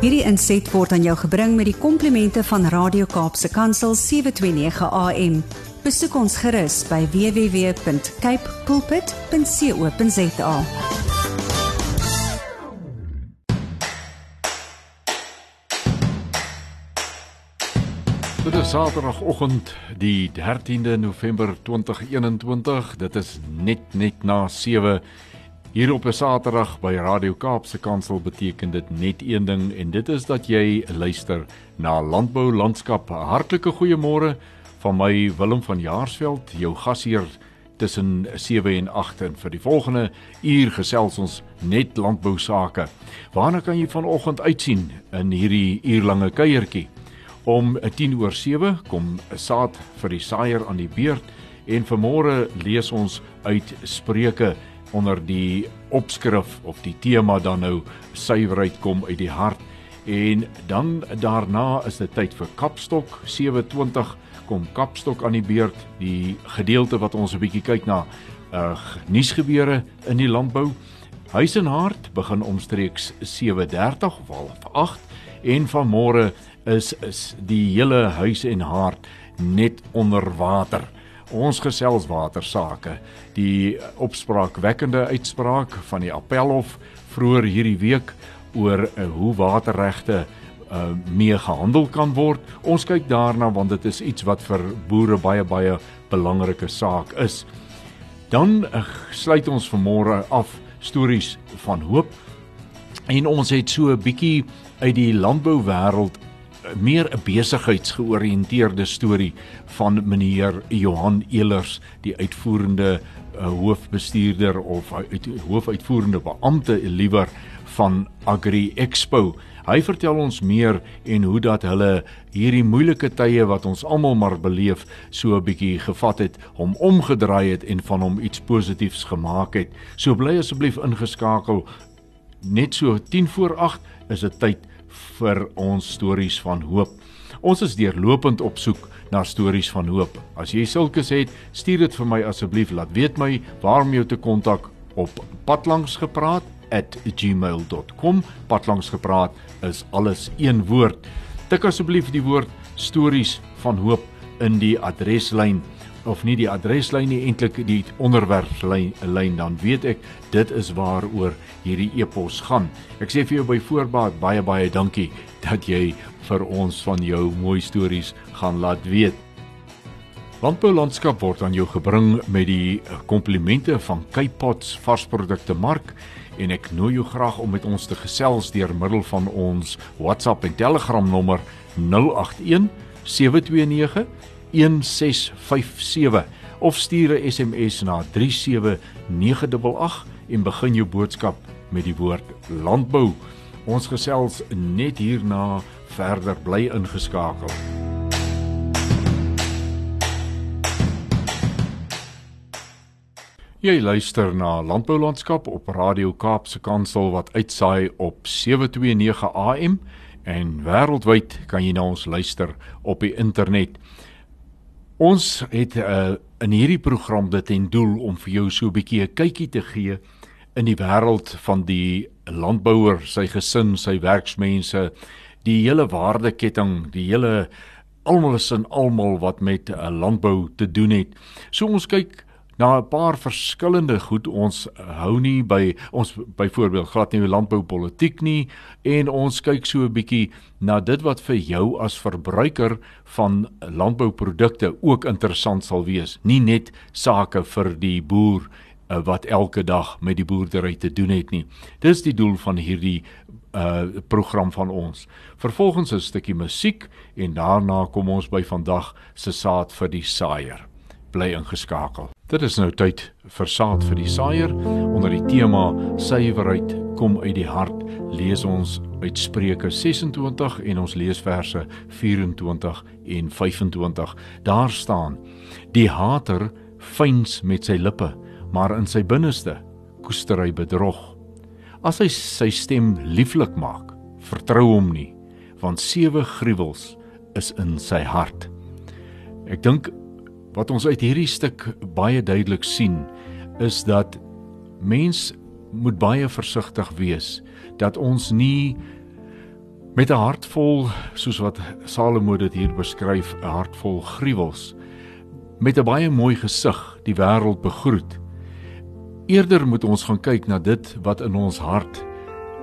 Hierdie inset word aan jou gebring met die komplimente van Radio Kaapse Kansel 729 AM. Besoek ons gerus by www.cape pulpit.co.za. Dit is Saterdagoggend, die 13de November 2021. Dit is net net na 7 Hier op 'n Saterdag by Radio Kaapse Kansel beteken dit net een ding en dit is dat jy luister na Landbou Landskap. Hartlike goeiemôre van my Willem van Jaarsveld, jou gasheer tussen 7 en 8 en vir die volgende uur gesels ons net landbou sake. Waarna kan jy vanoggend uitsien in hierdie uurlange kuiertjie? Om 10 oor 7 kom 'n saad vir die saaier aan die beurt en vanmôre lees ons uit Spreuke onder die opskrif of die tema dan nou suiwerheid kom uit die hart. En dan daarna is dit tyd vir Kapstok 27 kom Kapstok aan die beurt. Die gedeelte wat ons 'n bietjie kyk na uh nuusgebeure in die landbou. Huis en hart begin omstreeks 7:30 of half 8 en vanmôre is is die hele huis en hart net onder water. Ons gesels watersake. Die opspraakwekkende uitspraak van die Appelhof vroeër hierdie week oor uh, hoe waterregte uh, mee gehandel kan word. Ons kyk daarna want dit is iets wat vir boere baie baie belangrike saak is. Dan uh, sluit ons vanmôre af stories van hoop en ons het so 'n bietjie uit die landbouwêreld meer 'n besigheidsgeoriënteerde storie van meneer Johan Elers, die uitvoerende hoofbestuurder of uit, hoofuitvoerende beampte liewer van Agri Expo. Hy vertel ons meer en hoe dat hulle hierdie moeilike tye wat ons almal maar beleef so 'n bietjie gevat het, hom omgedraai het en van hom iets positiefs gemaak het. So bly asseblief ingeskakel. Net so 10 voor 8 is dit tyd vir ons stories van hoop. Ons is deurlopend op soek na stories van hoop. As jy sulkes het, stuur dit vir my asseblief. Laat weet my waar om jou te kontak op patlangsgepraat@gmail.com. Patlangsgepraat is alles een woord. Tik asseblief die woord stories van hoop in die adreslyn of nie die adreslyn nie eintlik die onderwerpslyn lyn dan weet ek dit is waaroor hierdie epos gaan. Ek sê vir jou by voorbaat baie baie dankie dat jy vir ons van jou mooi stories gaan laat weet. Landbou landskap word aan jou gebring met die komplimente van Cape Pots varsprodukte mark en ek nooi jou graag om met ons te gesels deur middel van ons WhatsApp en Telegram nommer 081 729 1657 of stuur 'n SMS na 37988 en begin jou boodskap met die woord landbou. Ons gesels net hierna verder bly ingeskakel. Jy luister na Landboulandskap op Radio Kaapse Kansel wat uitsaai op 729 AM en wêreldwyd kan jy na ons luister op die internet. Ons het uh, in hierdie program dit en doel om vir jou so 'n bietjie 'n kykie te gee in die wêreld van die landbouer, sy gesin, sy werksmense, die hele waardeketting, die hele almal is in almal wat met 'n uh, landbou te doen het. So ons kyk na 'n paar verskillende goed. Ons hou nie by ons byvoorbeeld glad nie landboupolitiek nie en ons kyk so 'n bietjie na dit wat vir jou as verbruiker van landbouprodukte ook interessant sal wees. Nie net sake vir die boer uh, wat elke dag met die boerdery te doen het nie. Dis die doel van hierdie uh program van ons. Vervolgens 'n stukkie musiek en daarna kom ons by vandag se saad vir die saaier. Bly ingeskakel. Dit is nou tyd vir saad vir die saaier onder die tema suiwerheid kom uit die hart lees ons uit Spreuke 26 en ons leesverse 24 en 25 daar staan die hater fyns met sy lippe maar in sy binneste koester hy bedrog as hy sy stem lieflik maak vertrou hom nie want sewe gruwels is in sy hart ek dink wat ons uit hierdie stuk baie duidelik sien is dat mens moet baie versigtig wees dat ons nie Met 'n hart vol, soos wat Salomo dit hier beskryf, 'n hart vol gruwels, met 'n baie mooi gesig die wêreld begroet. Eerder moet ons gaan kyk na dit wat in ons hart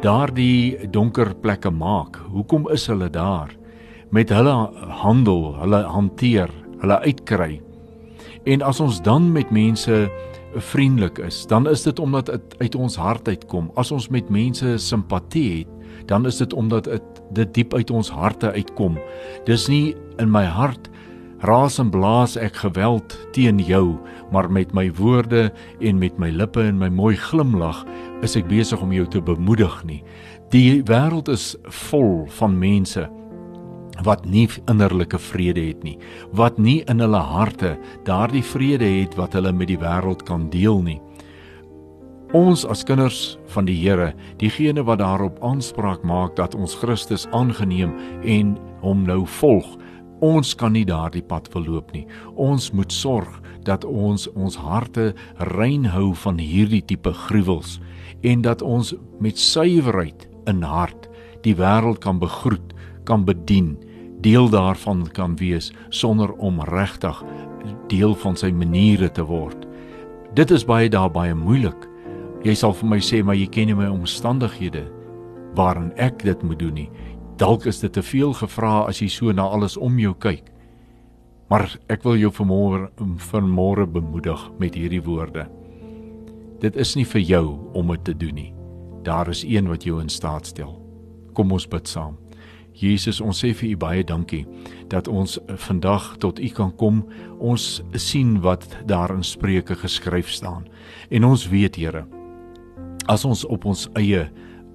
daardie donker plekke maak. Hoekom is hulle daar? Met hulle handel, hulle hanteer, hulle uitkry. En as ons dan met mense vriendelik is, dan is dit omdat dit uit ons hart uitkom. As ons met mense simpatie het, dan is dit omdat dit diep uit ons harte uitkom. Dis nie in my hart raas en blaas ek geweld teen jou, maar met my woorde en met my lippe en my mooi glimlag is ek besig om jou te bemoedig nie. Die wêreld is vol van mense wat nie innerlike vrede het nie, wat nie in hulle harte daardie vrede het wat hulle met die wêreld kan deel nie. Ons as kinders van die Here, diegene wat daarop aanspraak maak dat ons Christus aangeneem en hom nou volg, ons kan nie daardie pad verloop nie. Ons moet sorg dat ons ons harte rein hou van hierdie tipe gruwels en dat ons met suiwerheid in hart die wêreld kan begroet, kan bedien, deel daarvan kan wees sonder om regtig deel van sy maniere te word. Dit is baie daar baie moeilik. Jy sal vir my sê maar jy ken nie my omstandighede waarin ek dit moet doen nie. Dalk is dit te veel gevra as jy so na alles om jou kyk. Maar ek wil jou vanmôre vanmôre bemoedig met hierdie woorde. Dit is nie vir jou om dit te doen nie. Daar is een wat jou in staat stel. Kom ons bid saam. Jesus, ons sê vir U baie dankie dat ons vandag tot U kan kom. Ons sien wat daar in Spreuke geskryf staan. En ons weet, Here, as ons op ons eie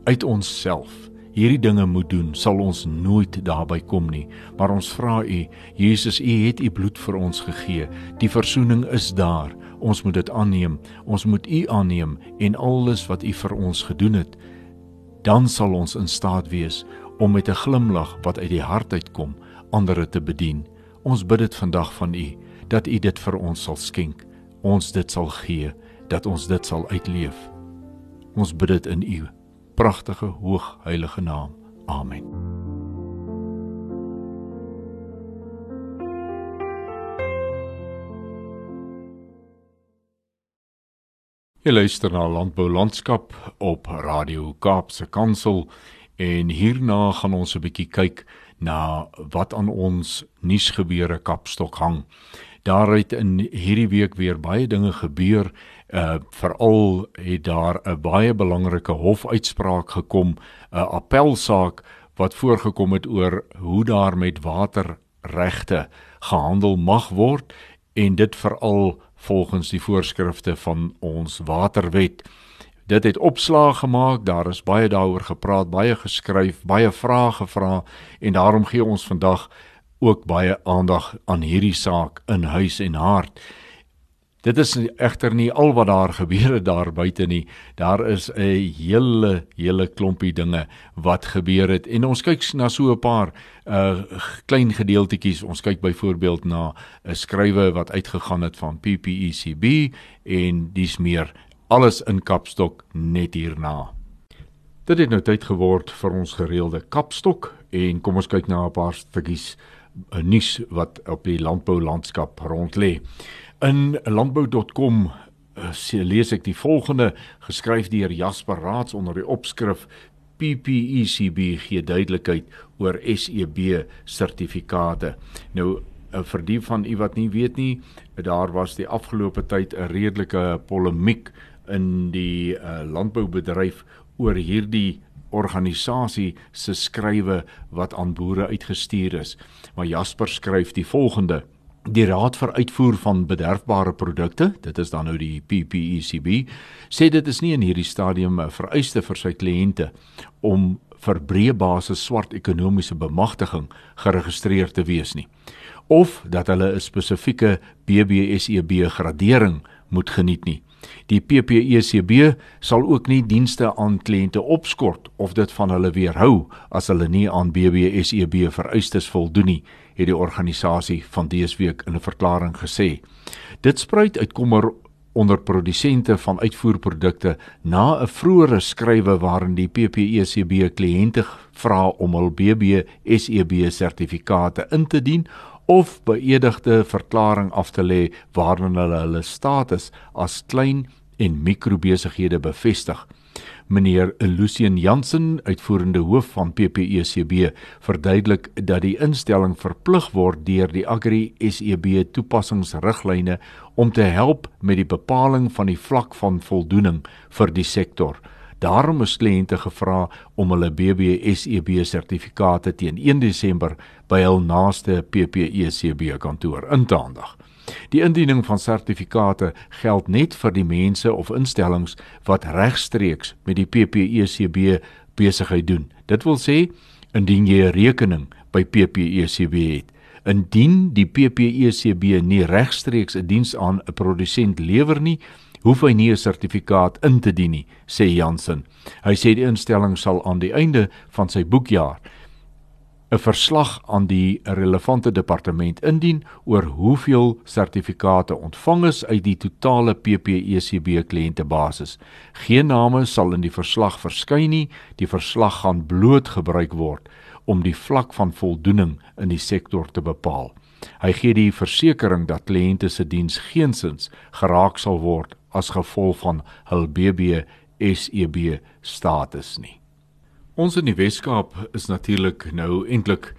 uit onsself hierdie dinge moet doen, sal ons nooit daarby kom nie. Maar ons vra U, Jesus, U het U bloed vir ons gegee. Die verzoening is daar. Ons moet dit aanneem. Ons moet U aanneem en alles wat U vir ons gedoen het, dan sal ons in staat wees om met 'n glimlag wat uit die hart uitkom, ander te bedien. Ons bid dit vandag van U dat U dit vir ons sal skenk. Ons dit sal gee, dat ons dit sal uitleef. Ons bid dit in U pragtige hoogheilige naam. Amen. Jy luister na Landbou Landskap op Radio Kaapse Kansel en hierna gaan ons 'n bietjie kyk na wat aan ons nuusgebeure Kapstok hang. Daaruit in hierdie week weer baie dinge gebeur uh veral het daar 'n baie belangrike hofuitspraak gekom, 'n appelsaak wat voorgekom het oor hoe daar met waterregte gehandel mag word en dit veral volgens die voorskrifte van ons waterwet. Dit het opslag gemaak, daar is baie daaroor gepraat, baie geskryf, baie vrae gevra en daarom gee ons vandag ook baie aandag aan hierdie saak in huis en hart. Dit is egter nie al wat daar gebeur het daar buite nie. Daar is 'n hele hele klompie dinge wat gebeur het en ons kyk na so 'n paar uh klein gedeeltetjies. Ons kyk byvoorbeeld na 'n skrywe wat uitgegaan het van PPECB en dis meer alles in Kapstok net hierna. Dit het nou tyd geword vir ons gereelde Kapstok en kom ons kyk na 'n paar stukkies nuus wat op die landbou landskap rond lê. In landbou.com uh, lees ek die volgende geskryf deur Jasper Raads onder die opskrif PPECB gee duidelikheid oor SEB sertifikate. Nou uh, vir die van u wat nie weet nie, daar was die afgelope tyd 'n redelike polemiek in die uh, landboubedryf oor hierdie organisasie se skrywe wat aan boere uitgestuur is. Maar Jasper skryf die volgende: Die Raad vir Uitvoer van Bederfbare Produkte, dit is dan nou die PPECB, sê dit is nie in hierdie stadium 'n vereiste vir sy kliënte om vir breë basis swart ekonomiese bemagtiging geregistreer te wees nie of dat hulle 'n spesifieke BBSEB gradering moet geniet nie. Die PPECB sal ook nie dienste aan kliënte opskort of dit van hulle weerhou as hulle nie aan BBSEB vereistes voldoen nie het die organisasie van dese week in 'n verklaring gesê. Dit spruit uit kommer onder produsente van uitvoerprodukte na 'n vroeëre skrywe waarin die PPECB kliënte vra om hul BBSEB sertifikate in te dien of beëdigde verklaring af te lê waarin hulle hulle status as klein en mikrobesighede bevestig. Meneer Lucien Jansen, uitvoerende hoof van PPECB, verduidelik dat die instelling verplig word deur die Agri SEB toepassingsriglyne om te help met die bepaling van die vlak van voldoening vir die sektor. Daarom is kliënte gevra om hulle BBSEB sertifikate teen 1 Desember by hul naaste PPECB kantoor in te handig. Die indiening van sertifikate geld net vir die mense of instellings wat regstreeks met die PPECB besigheid doen. Dit wil sê indien jy 'n rekening by PPECB het, indien die PPECB nie regstreeks 'n diens aan 'n produsent lewer nie, hoef hy nie 'n sertifikaat in te dien nie, sê Jansen. Hy sê die instelling sal aan die einde van sy boekjaar 'n verslag aan die relevante departement indien oor hoeveel sertifikate ontvang is uit die totale PPECB kliëntebasis. Geen name sal in die verslag verskyn nie. Die verslag gaan bloot gebruik word om die vlak van voldoening in die sektor te bepaal. Hy gee die versekering dat kliënte se diens geensins geraak sal word as gevolg van hul BBSEB status nie. Ons in die Weskaap is natuurlik nou eintlik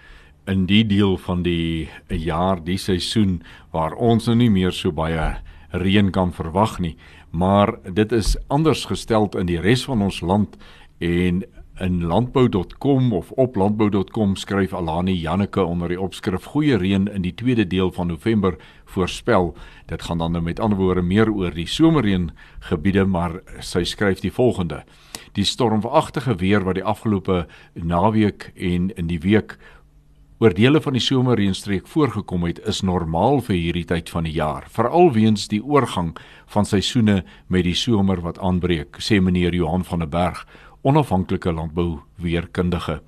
in die deel van die jaar, die seisoen waar ons nou nie meer so baie reën kan verwag nie, maar dit is anders gestel in die res van ons land en in landbou.com of op landbou.com skryf Alani Janneke onder die opskrif goeie reën in die tweede deel van November voorspel. Dit gaan dan nou met ander woorde meer oor die somerreën gebiede, maar sy skryf die volgende: Die stormagtige weer wat die afgelope naweek en in die week oor dele van die somerreënstreek voorgekom het, is normaal vir hierdie tyd van die jaar, veral weens die oorgang van seisoene met die somer wat aanbreek, sê meneer Johan van der Berg onafhanklike landbouweerkundige.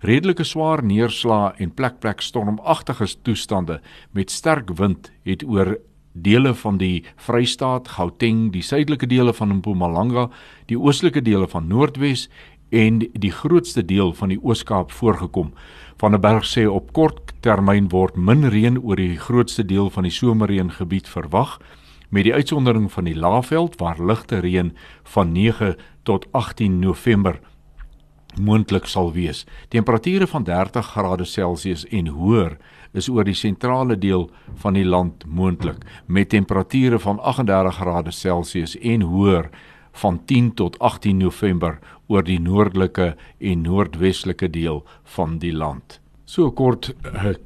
Redelike swaar neerslae en plek-plek stormagtige toestande met sterk wind het oor dele van die Vrystaat, Gauteng, die suidelike dele van Mpumalanga, die oostelike dele van Noordwes en die grootste deel van die Oos-Kaap voorgekom. Van der Berg sê op kort termyn word min reën oor die grootste deel van die somerreëngebied verwag met die uitsondering van die Laagveld waar ligte reën van 9 tot 18 November moontlik sal wees. Temperature van 30 grade Celsius en hoër is oor die sentrale deel van die land moontlik met temperature van 38 grade Celsius en hoër van 10 tot 18 November oor die noordelike en noordwestelike deel van die land. So kort 'n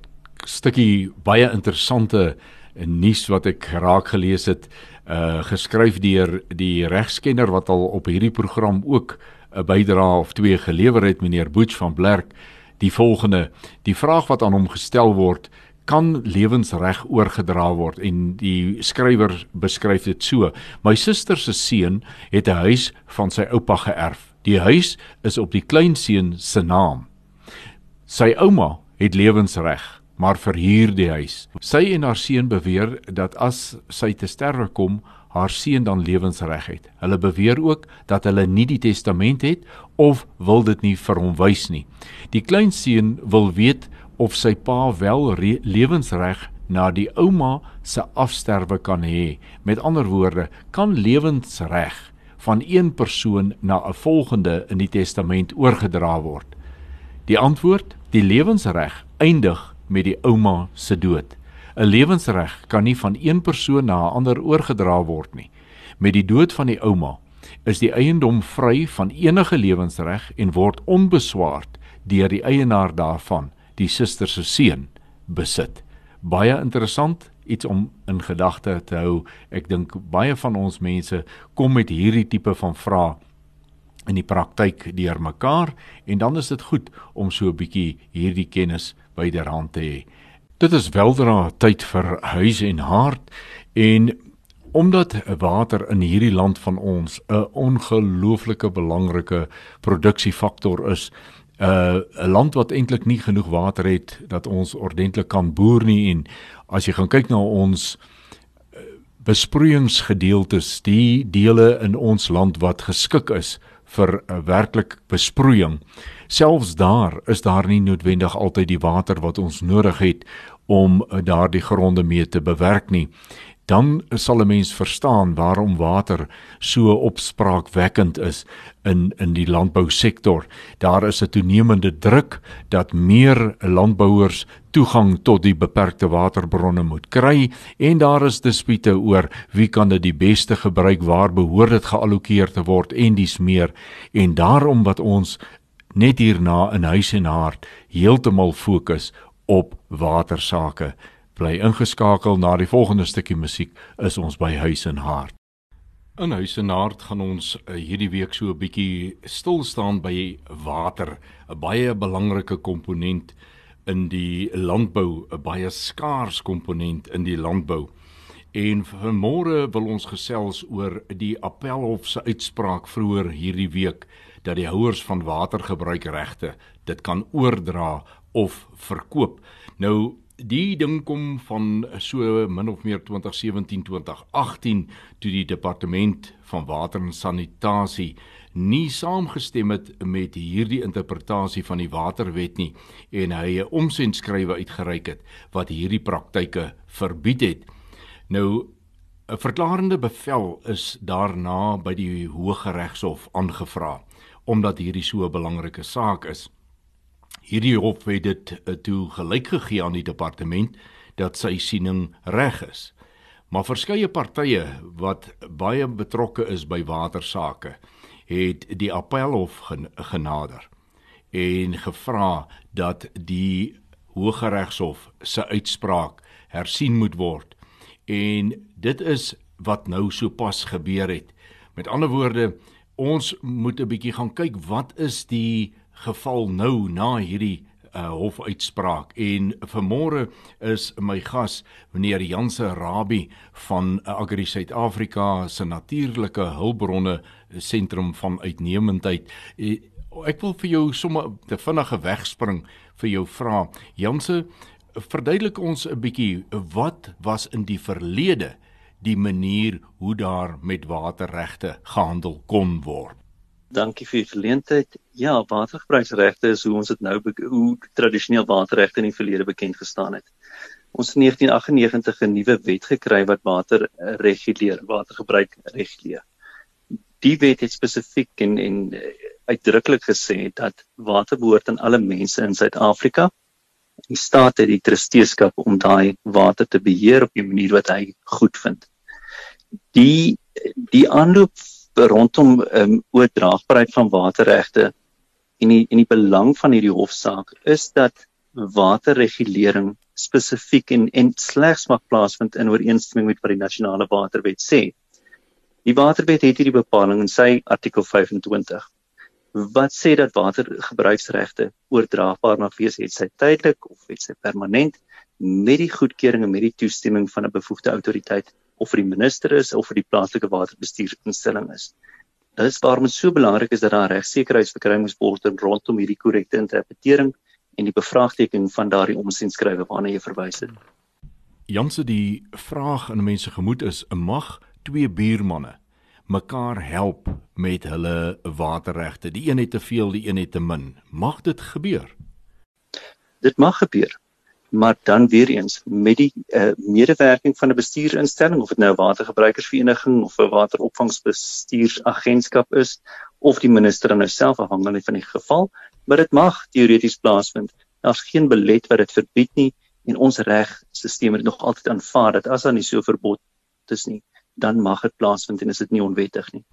stukkie baie interessante 'n nuus wat ek raak gelees het, uh geskryf deur die regskenner wat al op hierdie program ook 'n bydrae of twee gelewer het, meneer Boets van Blerk, die volgende: Die vraag wat aan hom gestel word, kan lewensreg oorgedra word en die skrywer beskryf dit so: My suster se seun het 'n huis van sy oupa geërf. Die huis is op die kleinseun se naam. Sy ouma het lewensreg maar verhuur die huis. Sy en haar seun beweer dat as sy te sterwe kom, haar seun dan lewensreg het. Hulle beweer ook dat hulle nie die testament het of wil dit nie vir hom wys nie. Die kleinseun wil weet of sy pa wel lewensreg na die ouma se afsterwe kan hê. Met ander woorde, kan lewensreg van een persoon na 'n volgende in die testament oorgedra word. Die antwoord: die lewensreg eindig met die ouma se dood. 'n Lewensreg kan nie van een persoon na 'n ander oorgedra word nie. Met die dood van die ouma is die eiendom vry van enige lewensreg en word onbeswaard deur die eienaar daarvan, die suster se seun, besit. Baie interessant iets om in gedagte te hou. Ek dink baie van ons mense kom met hierdie tipe van vrae in die praktyk deurmekaar en dan is dit goed om so 'n bietjie hierdie kennis byderhand te hê. Dit is weldra tyd vir huis en hart en omdat water in hierdie land van ons 'n ongelooflike belangrike produksiefaktor is, 'n uh, land wat eintlik nie genoeg water het dat ons ordentlik kan boer nie en as jy gaan kyk na ons uh, besproeiingsgedeeltes, die dele in ons land wat geskik is vir uh, werklik besproeiing. Selfs daar is daar nie noodwendig altyd die water wat ons nodig het om uh, daardie gronde mee te bewerk nie dan sal 'n mens verstaan waarom water so opspraakwekkend is in in die landbousektor. Daar is 'n toenemende druk dat meer landbouers toegang tot die beperkte waterbronne moet kry en daar is dispute oor wie kan dit die beste gebruik, waar behoort dit geallokeer te word en dis meer. En daarom wat ons net hierna in huis en hart heeltemal fokus op watersake bly ingeskakel na die volgende stukkie musiek is ons by Huis en Hart. In Huis en Hart gaan ons uh, hierdie week so 'n bietjie stil staan by water, 'n baie belangrike komponent in die landbou, 'n baie skaars komponent in die landbou. En vanmôre wil ons gesels oor die Appelhof se uitspraak vroeër hierdie week dat die houers van watergebruikregte dit kan oordra of verkoop. Nou Die ding kom van so min of meer 2017-2018 toe die departement van water en sanitasie nie saamgestem het met hierdie interpretasie van die waterwet nie en hy 'n omsendskrywe uitgereik het wat hierdie praktyke verbied het. Nou 'n verklarende bevel is daarna by die Hooggeregshof aangevra omdat hierdie so 'n belangrike saak is. Hierdie hof het dit uh, toe gelyk gegee aan die departement dat sy siening reg is. Maar verskeie partye wat baie betrokke is by watersake, het die appelhof gen genader en gevra dat die Hooggeregshof se uitspraak hersien moet word. En dit is wat nou sopas gebeur het. Met ander woorde, ons moet 'n bietjie gaan kyk wat is die geval nou na hierdie uh, hofuitspraak en vanmôre is my gas meneer Janse Rabie van uh, Agri Suid-Afrika se natuurlike hulpbronne sentrum van uitnemendheid. Uh, ek wil vir jou sommer te vinnige wegspring vir jou vra. Janse, verduidelik ons 'n bietjie wat was in die verlede die manier hoe daar met waterregte gehandel kon word. Dankie vir die geleentheid. Ja, watergebruiksregte is hoe ons dit nou hoe tradisioneel waterregte in die verlede bekend gestaan het. Ons het in 1998 'n nuwe wet gekry wat water eh, reguleer, watergebruik reguleer. Die wet het spesifiek en en eh, uitdruklik gesê dat water behoort aan alle mense in Suid-Afrika. Die staat het die trusteeskap om daai water te beheer op 'n manier wat hy goedvind. Die die aanloop rondom ehm um, oordraagbaarheid van waterregte en die en die belang van hierdie hofsaak is dat waterregulering spesifiek en en slegs mag plaasvind in ooreenstemming met wat die nasionale waterwet sê. Die waterwet het hierdie bepaling in sy artikel 25 wat sê dat watergebruiksregte oordraagbaar mag wees het sy tydelik of het sy permanent met die goedkeuring en met die toestemming van 'n bevoegde autoriteit of vir die minister is of vir die plaaslike waterbestuursinstelling is. Dit is waarom dit so belangrik is dat daar regsekerheidsverkrying moet word rondom hierdie korrekte interpretering en die bevraagteken van daardie omsienskrywe waarna jy verwys het. Janse die vraag in mense gemoed is: mag twee buurmanne mekaar help met hulle waterregte? Die een het te veel, die een het te min. Mag dit gebeur? Dit mag gebeur maar dan weer eens met die uh, medewerking van 'n bestuursinstelling of dit nou 'n watergebruikersvereniging of 'n wateropvangsbestuursagentskap is of die minister nou self afhangende van die geval, maar dit mag teoreties plaasvind. Daar's geen belet wat dit verbied nie en ons regstelsel het nog altyd aanvaar dat as daar nie so verbod is nie, dan mag dit plaasvind en is dit nie onwettig nie.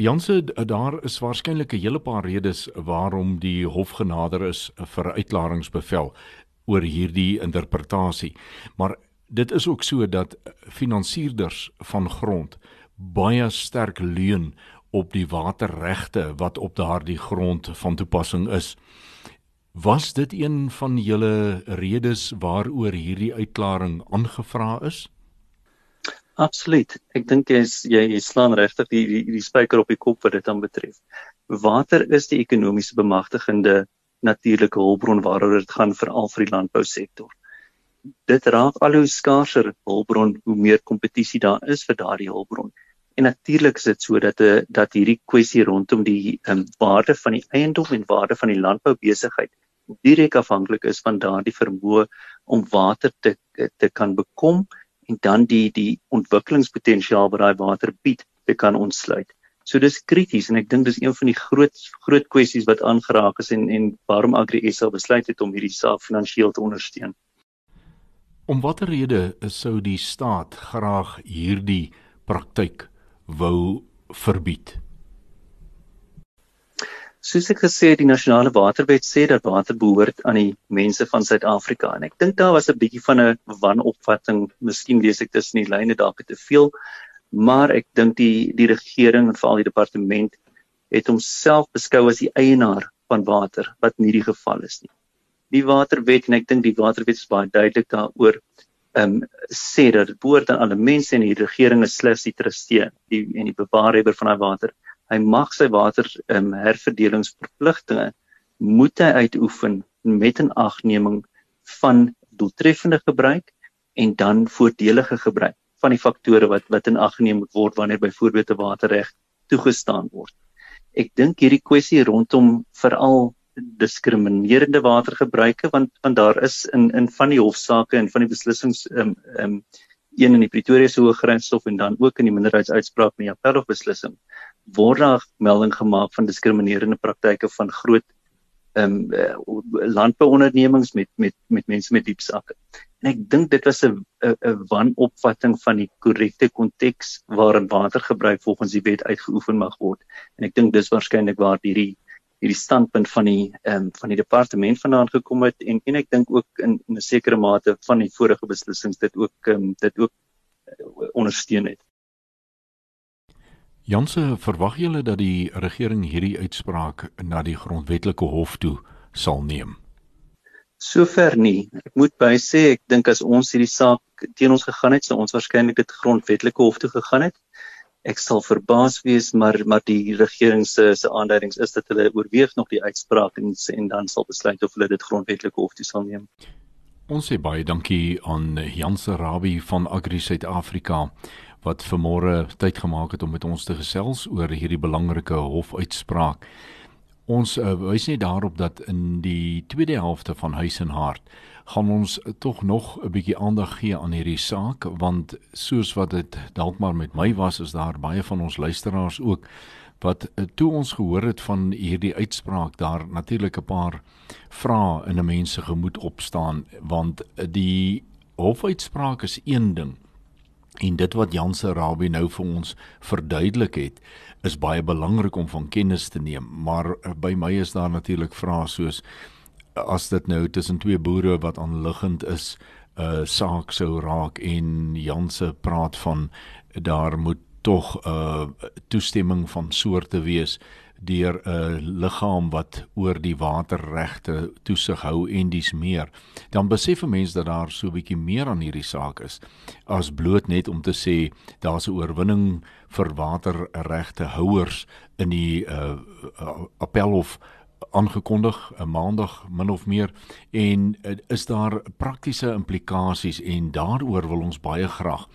Janse daar is waarskynlik 'n hele paar redes waarom die hof genader is vir uitklaringsbevel oor hierdie interpretasie. Maar dit is ook so dat finansierders van grond baie sterk leun op die waterregte wat op daardie grond van toepassing is. Was dit een van julle redes waaroor hierdie uitklaring aangevra is? Absoluut. Ek dink jy is jy, jy slaan regtig die die, die spyker op die kop wat dit dan betref. Water is die ekonomiese bemagtigende natuurlike hulpbron waaroor dit gaan veral vir die landbousektor. Dit raak al hoe skaarser hulpbron hoe meer kompetisie daar is vir daardie hulpbron. En natuurlik is dit so dat 'n uh, dat hierdie kwessie rondom die um, waarde van die eiendom en waarde van die landboubesigheid direk afhanklik is van daardie vermoë om water te te kan bekom en dan die die ontwikkelingspotensiaal wat daai water bied te kan ontsluit. So dis krities en ek dink dis een van die groot groot kwessies wat aangeraak is en en waarom Agri SA besluit het om hierdie saak finansiëel te ondersteun. Om watter rede sou die staat graag hierdie praktyk wou verbied? Soos ek gesê het, die nasionale waterwet sê dat water behoort aan die mense van Suid-Afrika en ek dink daar was 'n bietjie van 'n wanopvatting, miskien lees ek tussen die lyne dalk te veel, maar ek dink die die regering en veral die departement het homself beskou as die eienaar van water wat nie die geval is nie. Die waterwet en ek dink die waterwet is baie duidelik daaroor ehm um, sê dat dit behoort aan alle mense en die regering is slegs die trustee die en die bewaarhebber van daai water. Hy mag sy water ehm um, herverdelingsverpligtinge moet hy uitoefen met 'n agneming van doeltreffende gebruik en dan voordelige gebruik van die faktore wat wat in ag geneem moet word wanneer byvoorbeeld 'n waterreg toegestaan word. Ek dink hierdie kwessie rondom veral diskriminerende watergebruike want want daar is in in van die hofsaake en van die beslissings um um een in die Pretoria se Hooggeregshof en dan ook in die minderheidsuitspraak in die Appelhof beslissing word daar melding gemaak van diskriminerende praktyke van groot um landbouondernemings met met met mense met diep sakke. En ek dink dit was 'n 'n wanopvatting van die korrekte konteks waarin watergebruik volgens die wet uitgeoefen mag word. En ek dink dis waarskynlik waar hierdie hierdie standpunt van die ehm um, van die departement vandaan gekom het en en ek dink ook in in 'n sekere mate van die vorige beslissings dit ook ehm um, dit ook uh, ondersteun het. Janse, verwag julle dat die regering hierdie uitspraak na die grondwetlike hof toe sal neem? Sover nie. Ek moet by sê ek dink as ons hierdie saak teen ons gegaan het, sou ons waarskynlik dit grondwetlike hof toe gegaan het ek sal verbaas wees maar maar die regering se se aanduidings is dat hulle oorweeg nog die uitspraak en en dan sal besluit of hulle dit grondwetlik hof toe sal neem. Ons sê baie dankie aan Janse Rabbi van Agri Suid-Afrika wat vanmôre tyd gemaak het om met ons te gesels oor hierdie belangrike hofuitspraak. Ons uh, wys net daarop dat in die tweede helfte van Huis en Hart gaan ons tog nog 'n bietjie aandag gee aan hierdie saak want soos wat dit dalk maar met my was is daar baie van ons luisteraars ook wat eh, toe ons gehoor het van hierdie uitspraak daar natuurlik 'n paar vrae in 'n mens se gemoed opstaan want die hofuitspraak is een ding en dit wat Jan se Rabbi nou vir ons verduidelik het is baie belangrik om van kennis te neem maar eh, by my is daar natuurlik vrae soos as dit nou tussen twee boere wat aanliggend is 'n uh, saak sou raak en Janse praat van daar moet tog 'n uh, toestemming van soorte wees deur 'n liggaam wat oor die waterregte toesig hou en dis meer. Dan besef 'n mens dat daar so 'n bietjie meer aan hierdie saak is as bloot net om te sê daar's 'n oorwinning vir waterregte houers in die uh, appelhof aangekondig 'n maandag min of meer en uh, is daar praktiese implikasies en daaroor wil ons baie graag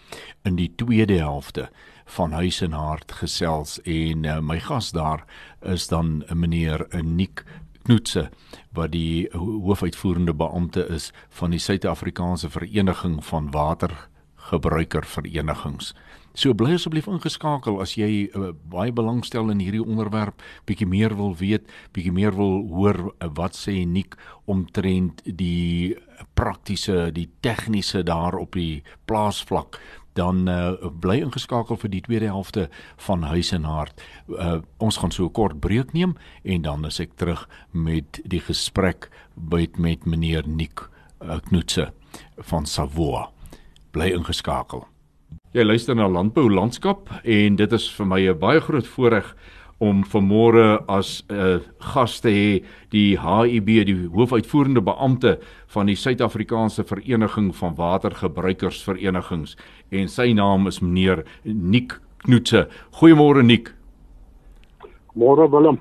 in die tweede helfte van huis en hart gesels en uh, my gas daar is dan 'n meneer Nik Knoetse wat die hoofuitvoerende beampte is van die Suid-Afrikaanse Vereniging van Watergebruikerverenigings. So bly asseblief ingeskakel as jy uh, baie belangstel in hierdie onderwerp, bietjie meer wil weet, bietjie meer wil hoor uh, wat sê Nik omtrent die praktiese, die tegniese daar op die plaasvlak dan uh, bly ingeskakel vir die tweede helfte van Huis en Hart. Uh, ons gaan so 'n kort breek neem en dan is ek terug met die gesprek met met meneer Nik uh, Knoetse van Savoie. Bly ingeskakel. Jy luister na Landbou Landskap en dit is vir my 'n baie groot voorreg om vanmôre as 'n uh, gas te hê die HIB die hoofuitvoerende beampte van die Suid-Afrikaanse Vereniging van Watergebruikersverenigings en sy naam is meneer Nik Knoetse. Goeiemôre Nik. Môre Willem.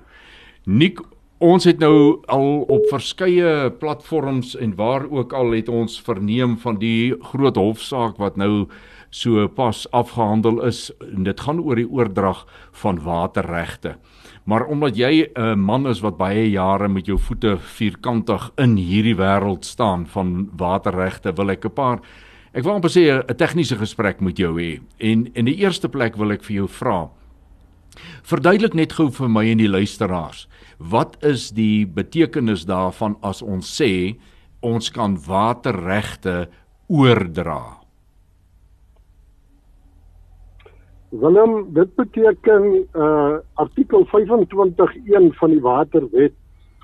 Nik, Ons het nou al op verskeie platforms en waar ook al het ons verneem van die groot hofsaak wat nou so pas afgehandel is en dit gaan oor die oordrag van waterregte. Maar omdat jy 'n man is wat baie jare met jou voete vierkantig in hierdie wêreld staan van waterregte, wil ek 'n paar ek wil amper sê 'n tegniese gesprek met jou hê. En in die eerste plek wil ek vir jou vra Verduidelik net gou vir my en die luisteraars, wat is die betekenis daarvan as ons sê ons kan waterregte oordra? Willem, dit beteken uh artikel 25.1 van die Waterwet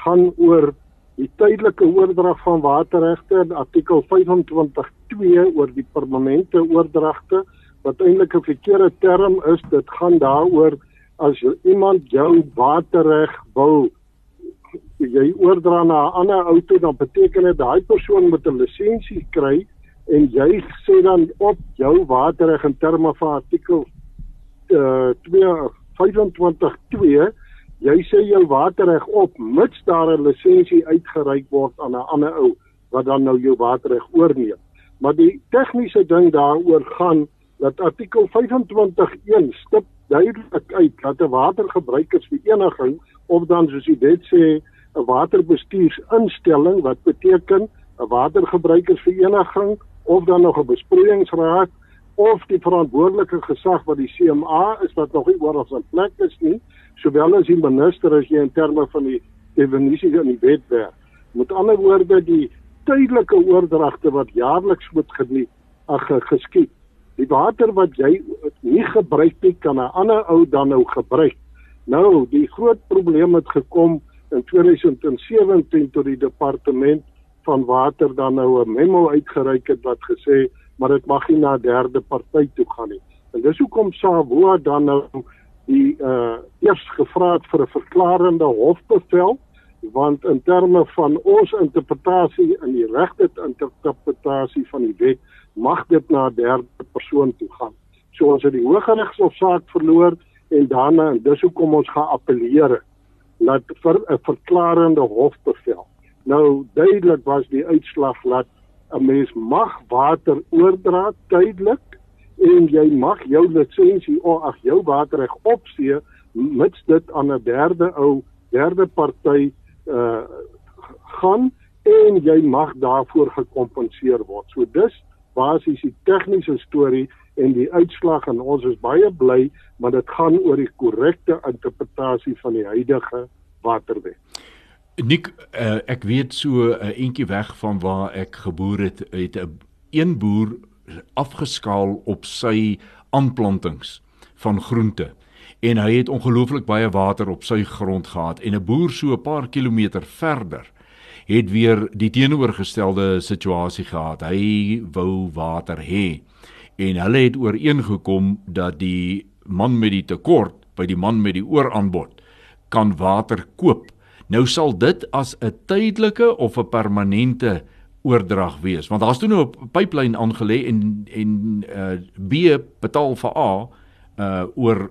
gaan oor die tydelike oordrag van waterregte en artikel 25.2 oor die permanente oordragte wat eintlik 'n verkeerde term is, dit gaan daaroor as iemand jou waterreg wil jy oordra na 'n ander auto dan beteken dit daai persoon moet 'n lisensie kry en jy sê dan op jou waterreg in terme van artikel uh, 225.2 jy sê jou waterreg op mits daar 'n lisensie uitgereik word aan 'n ander ou wat dan nou jou waterreg oorneem. Maar die tegniese ding daaroor gaan dat artikel 25.1 stip duidelik uit dat 'n watergebruikersvereniging of dan soos jy dit sê 'n waterbestuursinstelling wat beteken 'n watergebruikersvereniging of dan nog 'n besproeiingsraad of die verantwoordelike gesag wat die CMA is wat nog nie oor ons plek is nie sowel as die minister as jy in terme van die definisie in die wet werk met ander woorde die tydelike oordragte wat jaarliks moet geniet ag geskied die water wat jy nie gebruik nie kan 'n ander ou dan nou gebruik. Nou, die groot probleem het gekom in 2017 tot die departement van water dan nou 'n memo uitgereik het wat gesê maar dit mag nie na 'n derde party toe gaan nie. En dis hoekom Savoa dan nou die uh eers gevra het vir 'n verklarende hofbevel want in terme van ons interpretasie in die regte interpretasie van die wet mag dit na 'n derde persoon toe gaan. So ons het die Hooggeregshof saak verloor en daarna en dis hoekom ons gaan appeleer dat vir 'n verklarende hofbevel. Nou duidelik was die uitslag dat 'n mens mag water oordra tydelik en jy mag jou lisensie of ag jou waterreg opsee mits dit aan 'n derde ou derde party uh gaan en jy mag daarvoor gekompenseer word. So dis basies die tegniese storie en die uitslag en ons is baie bly maar dit gaan oor die korrekte interpretasie van die huidige waterwet. Nik uh, ek weet so 'n uh, entjie weg van waar ek geboor het het 'n een boer afgeskaal op sy aanplantings van groente en hy het ongelooflik baie water op sy grond gehad en 'n boer so 'n paar kilometer verder het weer die teenoorgestelde situasie gehad. Hy wou water hê en hulle het ooreengekom dat die man met die tekort by die man met die ooraanbod kan water koop. Nou sal dit as 'n tydelike of 'n permanente oordrag wees want daar's toe nou 'n pyplyn aangelê en en uh, B betaal vir A uh oor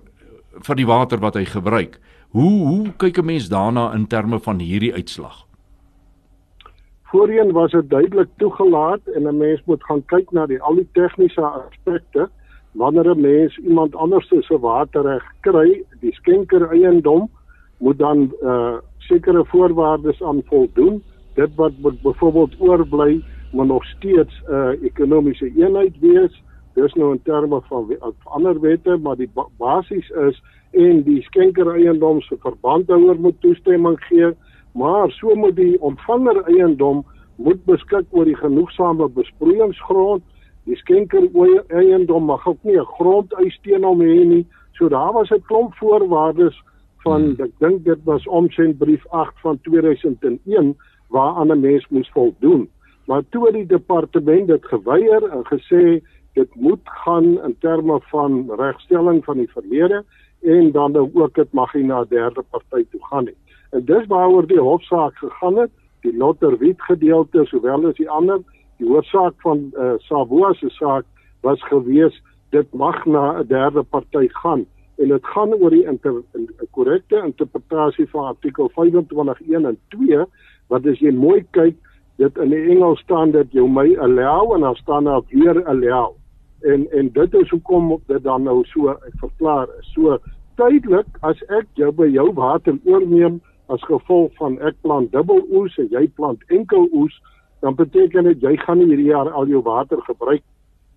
vir die water wat hy gebruik. Hoe hoe kyk 'n mens daarna in terme van hierdie uitslag? Voorheen was dit duidelik toegelaat en 'n mens moet gaan kyk na die al die tegniese aspekte wanneer 'n mens iemand anders se waterreg kry, die skenker eiendom moet dan uh sekere voorwaardes aan voldoen. Dit wat byvoorbeeld oorbly moet nog steeds 'n uh, ekonomiese eenheid wees. Dis nou in terme van ander wette, maar die ba basies is en die skenker eiendom se verbandhouer moet toestemming gee maar so moet die ontvanger eiendom moet beskik oor die genoegsame besproeiingsgrond. Die skenker eiendom mag ook nie 'n grondeis teen hom hê nie. So daar was 'n klomp voorwaardes van hmm. ek dink dit was omsendbrief 8 van 2001 waaraan 'n mens moes voldoen. Maar toe die departement dit geweier en gesê dit moet gaan in terme van regstelling van die verlede en dan ook dit mag nie na 'n derde party toe gaan nie. En dis waaroor die hofsaak gegaan het, die Lotterwiet gedeelte sowel as die ander. Die hoofsaak van eh uh, Savoa se saak was gewees dit mag na 'n derde party gaan en dit gaan oor die 'n in, korrekte interpretasie van artikel 25.1 en 2 wat as jy mooi kyk dit in die Engels staan dit jou my allow en dan staan daar weer allow en en dit is hoekom dit dan nou so verklaar is so tydelik as ek jou by jou water oorneem as gevolg van ek plant dubbel oes en jy plant enkel oes dan beteken dit jy gaan nie hierdie jaar al jou water gebruik.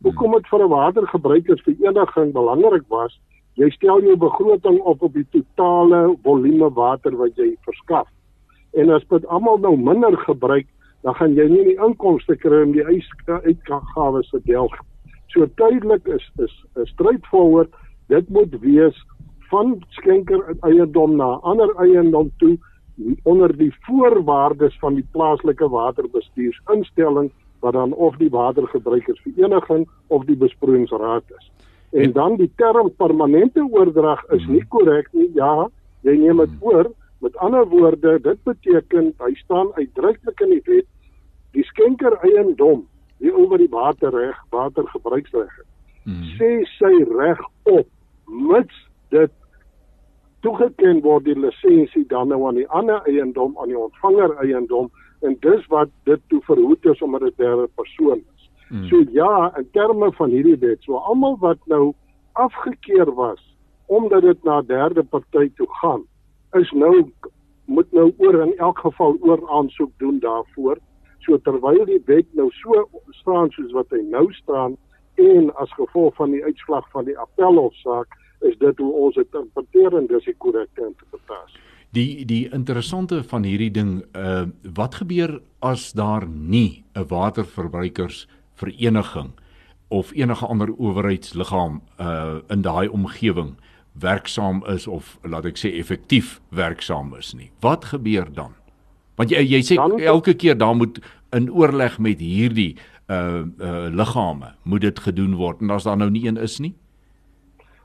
Hoekom dit vir 'n watergebruikersvereniging belangrik was, jy stel jou begroting op op die totale volume water wat jy verskaf. En as dit almal nou minder gebruik, dan gaan jy nie die inkomste kry om die uitgawes te delg. So tydelik is is 'n strydvoer, dit moet wees van skenker eiendom na ander eiendom toe onder die voorwaardes van die plaaslike waterbestuursinstelling wat dan of die watergebruikersvereniging of die besproeiingsraad is. En dan die term permanente oordrag is nie korrek nie. Ja, jy neem dit oor. Met ander woorde, dit beteken hy staan uitdruklik in die wet die skenker eiendom die oor die waterreg, watergebruiksreg. Hmm. Sê sy reg op mits dit toegeken word die lisensie dan nou aan die ander eiendom aan die ontvanger eiendom en dis wat dit toe verhoed is omdat dit derde persoon is. Hmm. So ja, in terme van hierdie wet, so almal wat nou afgekeur was omdat dit na derde party toe gaan, is nou moet nou oor in elk geval oor aansoek doen daarvoor. So terwyl die wet nou so staan soos wat hy nou staan en as gevolg van die uitslag van die appelhofsaak is dit hoe ons dit interpreteer en dis die korrekte interpretasie. Die die interessante van hierdie ding uh wat gebeur as daar nie 'n waterverbruikersvereniging of enige ander owerheidsliggaam uh in daai omgewing werksaam is of laat ek sê effektief werksaam is nie. Wat gebeur dan? Want jy jy sê dan, elke keer daar moet in oorleg met hierdie uh uh liggame moet dit gedoen word en as daar nou nie een is nie.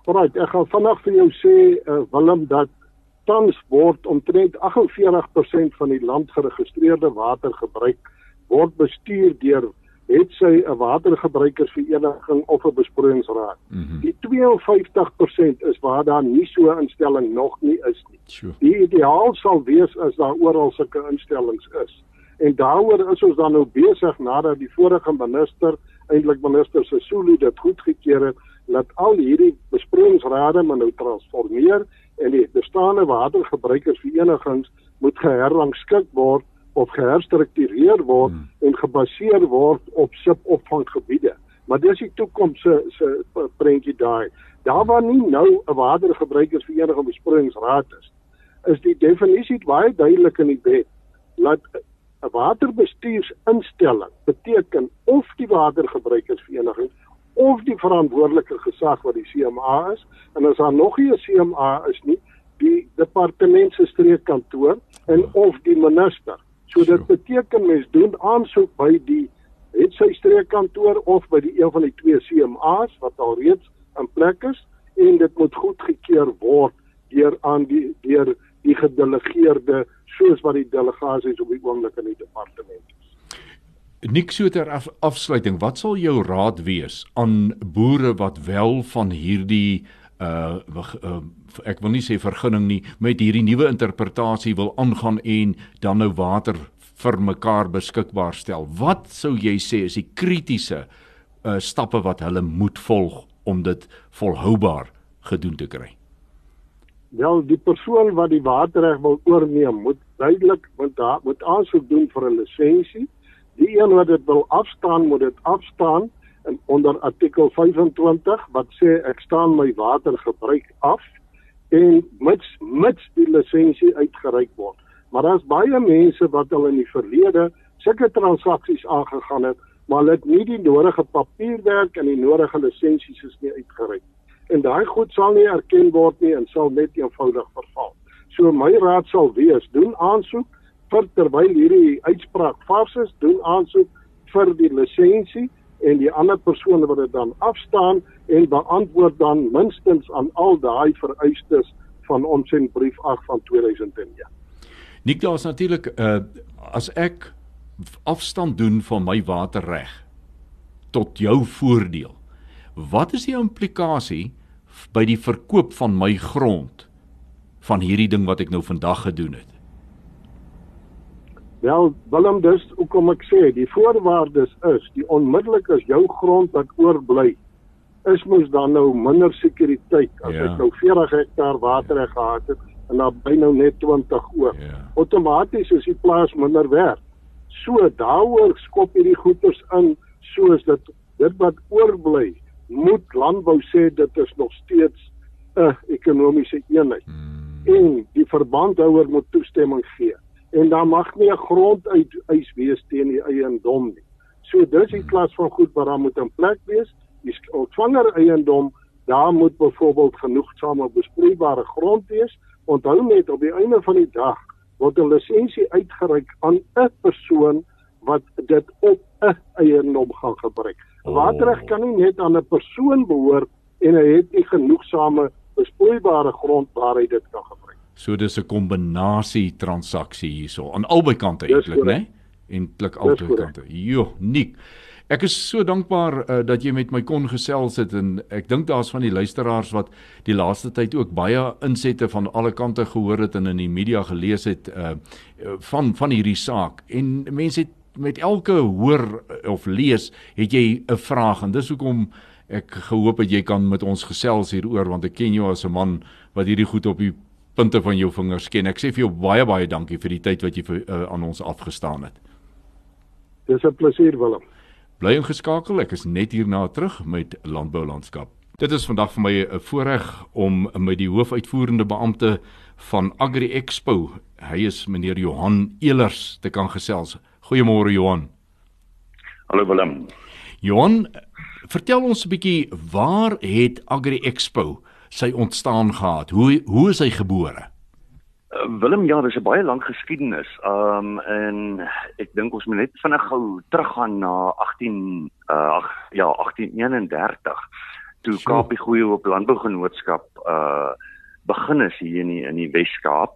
Alraai, ek gaan vanaand vir jou sê uh, Willem dat tans word omtrent 48% van die land geregistreerde watergebruik word bestuur deur het sy 'n watergebruikersvereniging of 'n besproeiingsraad. Mm -hmm. Die 52% is waar daar nie so 'n instelling nog nie is nie. Sure. Die ideaal sal wees as daar oral sulke instellings is. En daaroor is ons dan nou besig nadat die vorige minister, eintlik minister Sesulu dit goedgekeur het dat al hierdie besproeiingsrade moet nou transformeer en die bestaande watergebruikersverenigings moet geherrangskik word of geherstruktureer word hmm. en gebaseer word op subopvanggebiede. Maar dis die toekoms se se prentjie daai. Daar waar nie nou 'n watergebruikersvereniging besproeiingsraad is, is die definisie baie duidelik in die wet. Laat 'n waterbestuursinstelling beteken of die watergebruikersvereniging of die verantwoordelike gesag wat die CMA is en as daar nog nie 'n CMA is nie die departement se streekkantoor en of die minister. So dit beteken mens doen aansoek by die het sy streekkantoor of by die een van die twee CMA's wat al reeds in plek is en dit moet goedgekeur word deur aan die deur die gedelegeerde soos wat die delegasies op die oomblik in die departement is. Nik so ter af, afsluiting, wat sal jou raad wees aan boere wat wel van hierdie uh, uh ek wil nie sê vergunning nie met hierdie nuwe interpretasie wil aangaan en dan nou water vir mekaar beskikbaar stel. Wat sou jy sê is die kritiese uh stappe wat hulle moet volg om dit volhoubaar gedoen te kry? Wel, die persoon wat die waterreg wil oorneem, moet duidelik moet daar moet aansoek doen vir 'n lisensie Die een wat dit wil afstaan, moet dit afstaan onder artikel 25 wat sê ek staan my watergebruik af en mits mits die lisensie uitgereik word. Maar daar's baie mense wat al in die verlede sulke transaksies aangegaan het, maar hulle het nie die nodige papierwerk en die nodige lisensies is nie uitgereik. En daai goed sal nie erken word nie en sal net eenvoudig verval. So my raad sal wees, doen aansoek vir terwyl hierdie uitspraak vars is, doen aansoek vir die lisensie en die ander persone wat dit dan afstaan en beantwoord dan minstens aan al daai vereistes van ons in brief 8 van 2001. Nik daar's natuurlik uh as ek afstand doen van my waterreg tot jou voordeel. Wat is die implikasie by die verkoop van my grond van hierdie ding wat ek nou vandag gedoen het? Wel, Willem, dis hoekom ek sê die voorwaardes is die onmiddellik as jou grond wat oorbly is mos dan nou minder sekuriteit as ja. ek nou 40 hektaar water gehad het en dan by nou net 20 oor. Ja. Outomaties is die plaas minder werd. So daaroor skop hierdie goederes in soos dit dit wat oorbly moet landbou sê dit is nog steeds 'n ekonomiese eenheid. Hmm. En die verbandhouer moet toestemming gee. En dan mag nie 'n grond uit eis wees teen die eiendom nie. So dis die klas van goed wat daar moet in plek wees. Die ontvanger eiendom, daar moet byvoorbeeld genoegsame besproeibare grond wees. Onthou net op die einde van die dag word 'n lisensie uitgereik aan 'n persoon wat dit op 'n eiendom gaan gebruik. Oh. Waterreg kan nie net aan 'n persoon behoort en hy het nie genoegsame besproeibare grond waar hy dit kan gebruik. So dis 'n kombinasie transaksie hierso aan albei kante eintlik, né? Eintlik albei kante. Jo, nik. Ek is so dankbaar uh, dat jy met my kon gesels het en ek dink daar's van die luisteraars wat die laaste tyd ook baie insette van alle kante gehoor het en in die media gelees het uh, van van hierdie saak. En mense het met elke hoor of lees het jy 'n vraag en dis hoekom ek gehoop het jy kan met ons gesels hieroor want ek ken jou as 'n man wat hierdie goed op die punte van jou vingers ken. Ek sê vir jou baie baie dankie vir die tyd wat jy vir, uh, aan ons afgestaan het. Dis 'n plesier Willem. Bly ingeskakel. Ek is net hierna terug met landbou landskap. Dit is vandag vir my 'n voorreg om met die hoofuitvoerende beampte van Agri Expo, hy is meneer Johan Elers te kan gesels. Goeiemôre Johan. Hallo Willem. Johan, vertel ons 'n bietjie waar het Agri Expo sy ontstaan gehad? Hoe hoe is hy gebore? Uh, Willem, ja, dis 'n baie lang geskiedenis. Um en ek dink ons moet net vinnig gou teruggaan na 18 uh ag ja, 1831 toe so. Kaapie Goeie op Landbougenootskap uh begin is hier in die, in die Wes-Kaap.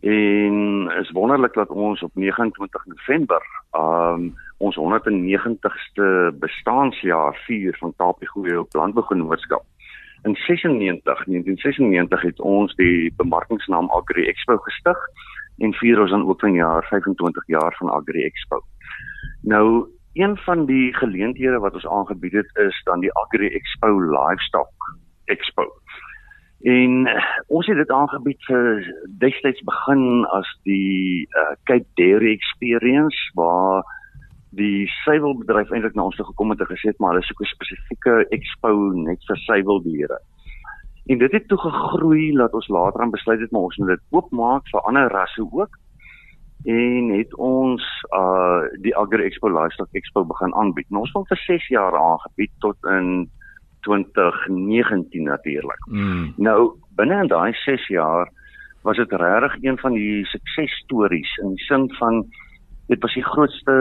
En is wonderlik dat ons op 29 November um ons 190ste bestaanjaar vier van Kaapie Goeie op Landbougenootskap. In 96, 1996 het ons die bemarkingsnaam Agri Expo gestig en vier ons dan ook vanjaar 25 jaar van Agri Expo. Nou een van die geleenthede wat ons aangebied het is dan die Agri Expo Livestock Expo. En uh, ons het dit aangebied vir destyds begin as die uh, Cape Dairy Experience waar die suiwelbedryf eintlik na ons toe gekom het en gesê het maar hulle soek 'n spesifieke expo net vir suiweldiere. En dit het toe gegroei dat ons later aan besluit het maar ons moet dit oopmaak vir ander rasse ook en het ons uh die Agri Expo Livestock Expo begin aanbied. Nou, ons het vir 6 jaar aangebied tot in 2019 natuurlik. Mm. Nou binne in daai 6 jaar was dit regtig een van die suksesstories in die sin van dit was die grootste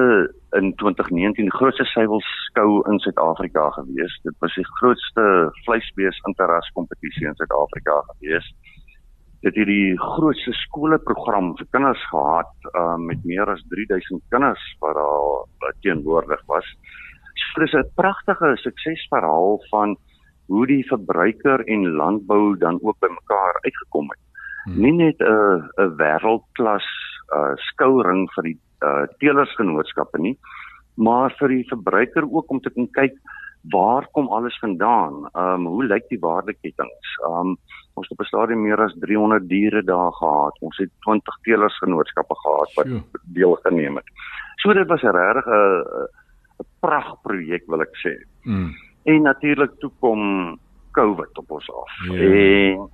in 2019 die grootste suiwelskou in Suid-Afrika gewees. Dit was die grootste vleisbees interras kompetisie in Suid-Afrika gewees. Dit het die grootste skoolprogram vir kinders gehad uh, met meer as 3000 kinders wat daar teenwoordig was dis 'n pragtige suksesverhaal van hoe die verbruiker en landbou dan ook bymekaar uitgekom het. Hmm. Nie net 'n 'n wêreldklas uh skouring vir die uh teelersgenootskappe nie, maar vir die verbruiker ook om te kan kyk waar kom alles vandaan? Um hoe lyk die waardeketings? Um ons het op 'n stadium meer as 300 diere daar gehad. Ons het 20 teelersgenootskappe gehad wat deelgeneem het. So dit was regtig 'n 'n pragtprojek wil ek sê. Mm. En natuurlik toe kom COVID op ons af. Yeah. Ja. En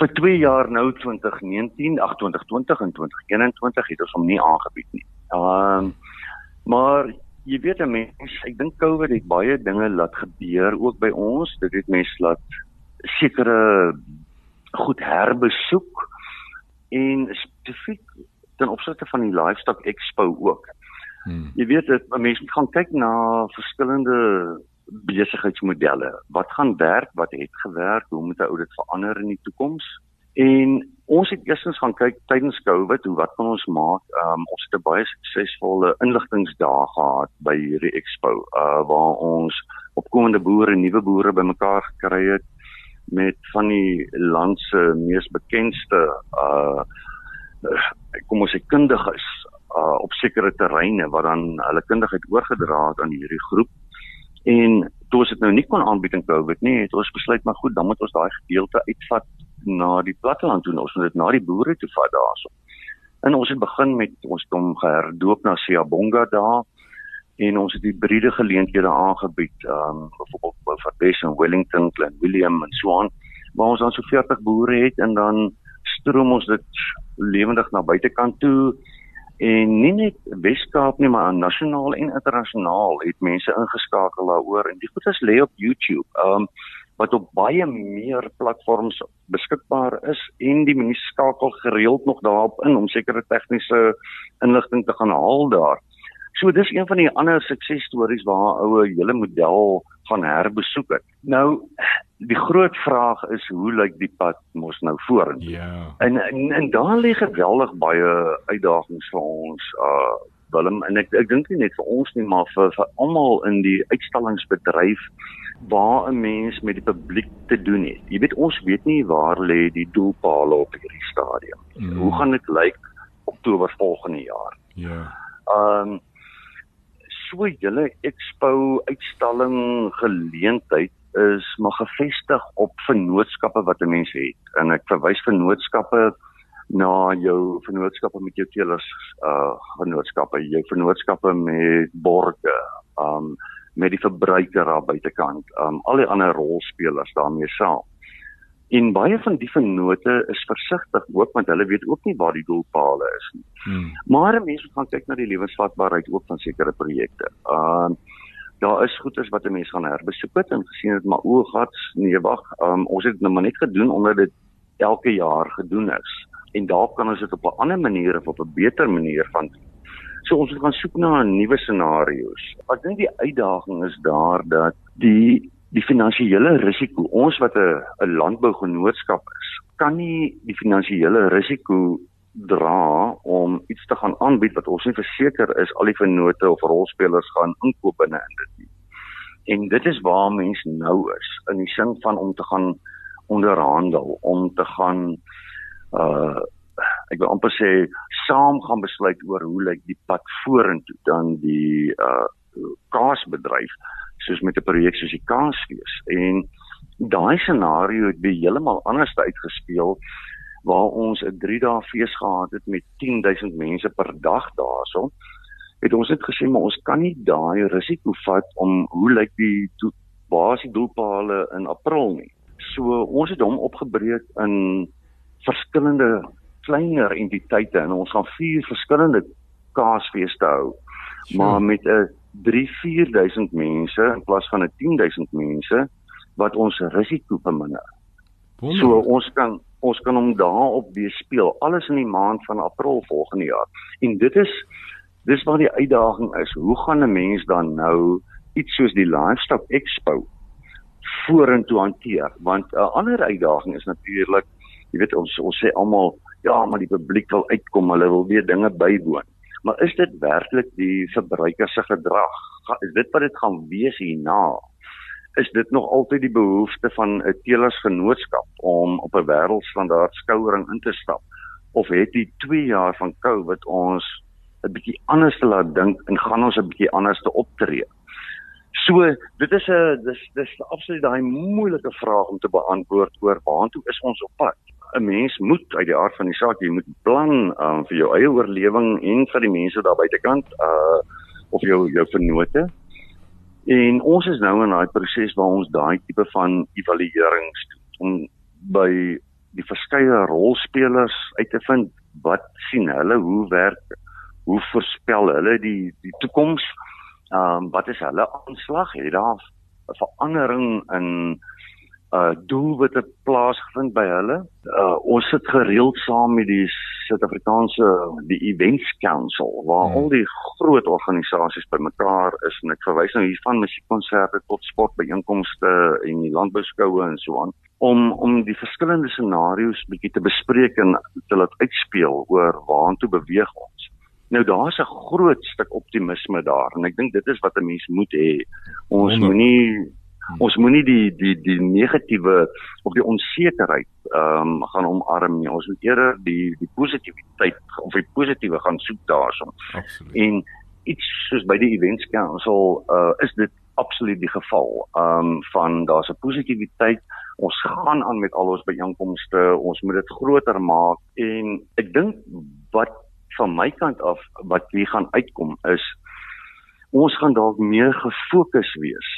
vir 2 jaar nou 2019, 2020 en 2021 het ons hom nie aangebied nie. Ehm um, maar jy weet mense, ek dink COVID het baie dinge laat gebeur ook by ons. Dit het mense laat sekere goed herbesoek en spesifiek ten opsigte van die livestock expo ook. Hmm. Jy weet dit mense moet gaan kyk na verskillende besigheidsmodelle. Wat gaan werk, wat het gewerk, hoe moet ou dit verander in die toekoms? En ons het eerstens gaan kyk tydens Covid hoe wat kan ons maak? Um, ons het 'n baie suksesvolle inligtingsdae gehad by hierdie expo uh waar ons opkomende boere, nuwe boere bymekaar gekry het met van die land se mees bekendste uh kom ons sê kundiges uh op sekere terreine wat dan hulle kundigheid oorgedra het aan hierdie groep. En toe ons dit nou nie kon aanbied in Covid nie, het ons besluit maar goed, dan moet ons daai gedeelte uitvat na die platteland toe. Ons moet dit na die boere toe vat daarso. En ons het begin met ons hom geherdoop na Siyabonga daar en ons het hybride geleenthede aangebied, ehm um, byvoorbeeld vir Bess en Wellington, Glen William en so aan, waar ons dan so 40 boere het en dan stroom ons dit lewendig na buitekant toe en nie net Weskaap nie maar nasionaal en internasionaal het mense ingeskakel daaroor en die goedes lê op YouTube. Ehm um, wat op baie meer platforms beskikbaar is en die mense skakel gereeld nog daarop in om sekere tegniese inligting te gaan haal daar. So dis een van die ander suksesstories waar oue hele model gaan herbesoek het. Nou die groot vraag is hoe lyk die pad mos nou vorentoe? Ja. En, en en daar lê geweldig baie uitdagings vir ons uh Willem en ek ek dink nie net vir ons nie maar vir vir almal in die uitstallingsbedryf waar 'n mens met die publiek te doen het. Jy weet ons weet nie waar lê die doelpale op hierdie stadium. Mm. Hoe gaan dit lyk Oktober volgende jaar? Ja. Ehm um, so julle expo uitstalling geleentheid is maar gefestig op vennootskappe wat 'n mens het. En ek verwys vennootskappe na jou vennootskappe met jou teelers uh vennootskappe, jou vennootskappe met borge, um met die verbruiker daar buitekant, um al die ander rolspelers daarmee saam. En baie van die vennote is versigtig ook want hulle weet ook nie waar die doelpale is nie. Hmm. Maar mense gaan kyk na die lewensvatbaarheid ook van sekere projekte. Um daar is goeders wat 'n mens gaan herbesoek en gesien het maar o, gats, nee wag, um, ons het dit nou maar net gedoen omdat dit elke jaar gedoen is. En daar kan ons dit op 'n ander manier of op 'n beter manier van So ons moet gaan soek na nuwe scenario's. Ek dink die uitdaging is daar dat die die finansiële risiko, ons wat 'n 'n landbougenootskap is, kan nie die finansiële risiko dra om iets te gaan aanbied wat ons nie verseker is al die vennote of rolspelers gaan inkoop binne in dit nie. En dit is waar mense nou is in die sin van om te gaan onderhandel, om te gaan uh ek wil amper sê saam gaan besluit oor hoe lyk die pad vorentoe dan die uh kaasbedryf soos met 'n projek soos die kaasfees en daai scenario het baie heeltemal anders uitgespeel waar ons 'n 3 dae fees gehad het met 10000 mense per dag daarso het ons net gesê maar ons kan nie daai risiko vat om hoe lyk die basie doelpale in April nie. So ons het hom opgebreek in verskillende kleiner entiteite en ons gaan vier verskillende kaasfeeste hou. Sure. Maar met 'n 3-4000 mense in plaas van 'n 10000 mense wat ons risiko verminder. So ons kan ons kan hom daarop weerspieël alles in die maand van April volgende jaar. En dit is dis waar die uitdaging is. Hoe gaan 'n mens dan nou iets soos die Livestock Expo vorentoe hanteer? Want 'n ander uitdaging is natuurlik, jy weet ons ons sê almal ja, maar die publiek wil uitkom, hulle wil weer dinge bywoon. Maar is dit werklik die verbruiker se gedrag? Is dit wat dit gaan wees hierna? is dit nog altyd die behoefte van 'n teelersgenootskap om op 'n wêreldstandaard skouering in te stap of het die 2 jaar van COVID ons 'n bietjie anders te laat dink en gaan ons 'n bietjie anders te optree? So, dit is 'n dis dis absoluut daai moeilike vraag om te beantwoord oor waartoe is ons op pad? 'n Mens moet uit die aard van die saak, jy moet plan um, vir jou eie oorlewing en vir die mense daar buitekant uh of jou jou vennote. En ons is nou in daai proses waar ons daai tipe van evaluerings doen om by die verskeie rolspelers uit te vind wat sien hulle hoe werk hoe voorspel hulle die die toekoms ehm um, wat is hulle aanslag het daar 'n verandering in uh doelwitte plaasgevind by hulle. Uh ons sit gereeld saam met die Suid-Afrikaanse die Events Council waar hmm. al die groot organisasies bymekaar is en ek verwys nou hier van musiekkonserte tot sportbyeenkomste en die landbouskoue en so aan om om die verskillende scenario's bietjie te bespreek en te laat uitspeel oor waartoe beweeg ons. Nou daar's 'n groot stuk optimisme daar en ek dink dit is wat 'n mens moet hê. Ons moenie. Ons moenie die die die negatiewe of die onsekerheid ehm um, gaan omarm nie. Ons moet eerder die die positiwiteit of die positiewe gaan soek daarso. Absoluut. En iets soos by die events council uh is dit absoluut die geval. Ehm um, van daar's 'n positiwiteit. Ons gaan aan met al ons byeenkomste. Ons moet dit groter maak en ek dink wat van my kant af wat hier gaan uitkom is ons gaan dalk meer gefokus wees.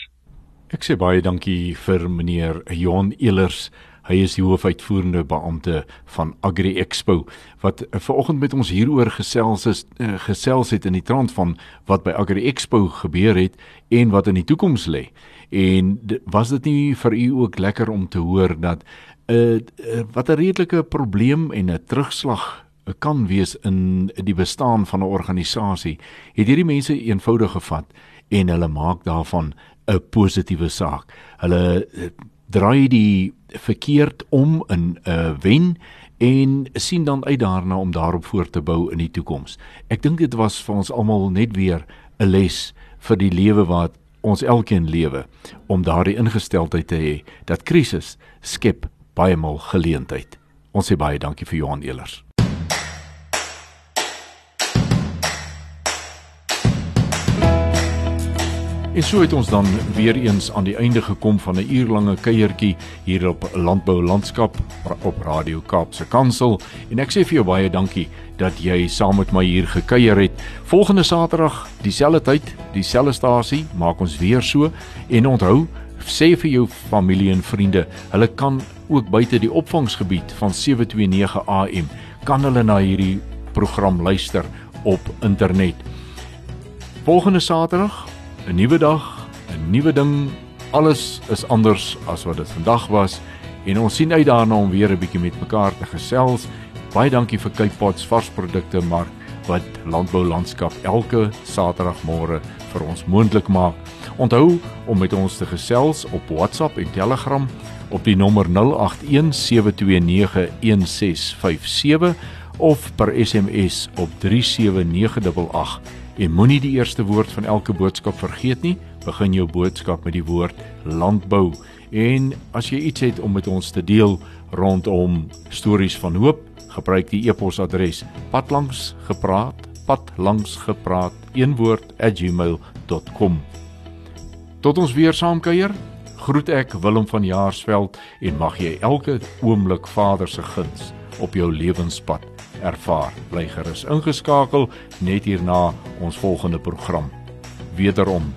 Ek sê baie dankie vir meneer Johan Elers. Hy is die hoofuitvoerende beampte van Agri Expo wat uh, vanoggend met ons hieroor gesels is uh, gesels het in die trant van wat by Agri Expo gebeur het en wat in die toekoms lê. En was dit nie vir u ook lekker om te hoor dat 'n uh, uh, wat 'n redelike probleem en 'n terugslag kan wees in die bestaan van 'n organisasie, het hierdie mense eenvoudig gevat en hulle maak daarvan 'n positiewe saak. Hulle draai die verkeerd om in 'n uh, wen en sien dan uit daarna om daarop voort te bou in die toekoms. Ek dink dit was vir ons almal net weer 'n les vir die lewe wat ons elkeen lewe om daardie ingesteldheid te hê dat krisis skep baie maal geleentheid. Ons sê baie dankie vir Johan Elers. En so het ons dan weer eens aan die einde gekom van 'n uurlange kuiertjie hier op Landbou Landskap op Radio Kaapse Kansel en ek sê vir jou baie dankie dat jy saam met my hier gekuier het. Volgende Saterdag, dieselfde tyd, dieselfde stasie, maak ons weer so en onthou, sê vir jou familie en vriende, hulle kan ook buite die opvangsgebied van 729 AM kan hulle na hierdie program luister op internet. Volgende Saterdag 'n nuwe dag, 'n nuwe ding. Alles is anders as wat dit vandag was en ons sien uit daarna om weer 'n bietjie met mekaar te gesels. Baie dankie vir Cape Pots varsprodukte mark wat landbou landskap elke Saterdagmôre vir ons moontlik maak. Onthou om met ons te gesels op WhatsApp en Telegram op die nommer 0817291657 of per SMS op 37988 En moenie die eerste woord van elke boodskap vergeet nie. Begin jou boodskap met die woord landbou. En as jy iets het om met ons te deel rondom stories van hoop, gebruik die e-posadres patlangsgepraat patlangsgepraat een woord @gmail.com. Tot ons weer saam kuier. Groet ek Willem van Jaarsveld en mag jy elke oomblik Vader se guns op jou lewenspad ervaar. Bly gerus ingeskakel net hierna ons volgende program. Wederom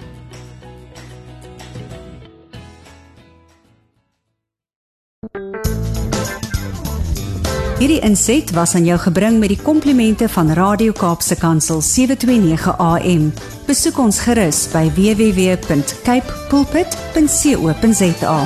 Hierdie inset was aan jou gebring met die komplimente van Radio Kaapse Kansel 729 AM. Besoek ons gerus by www.cape pulpit.co.za.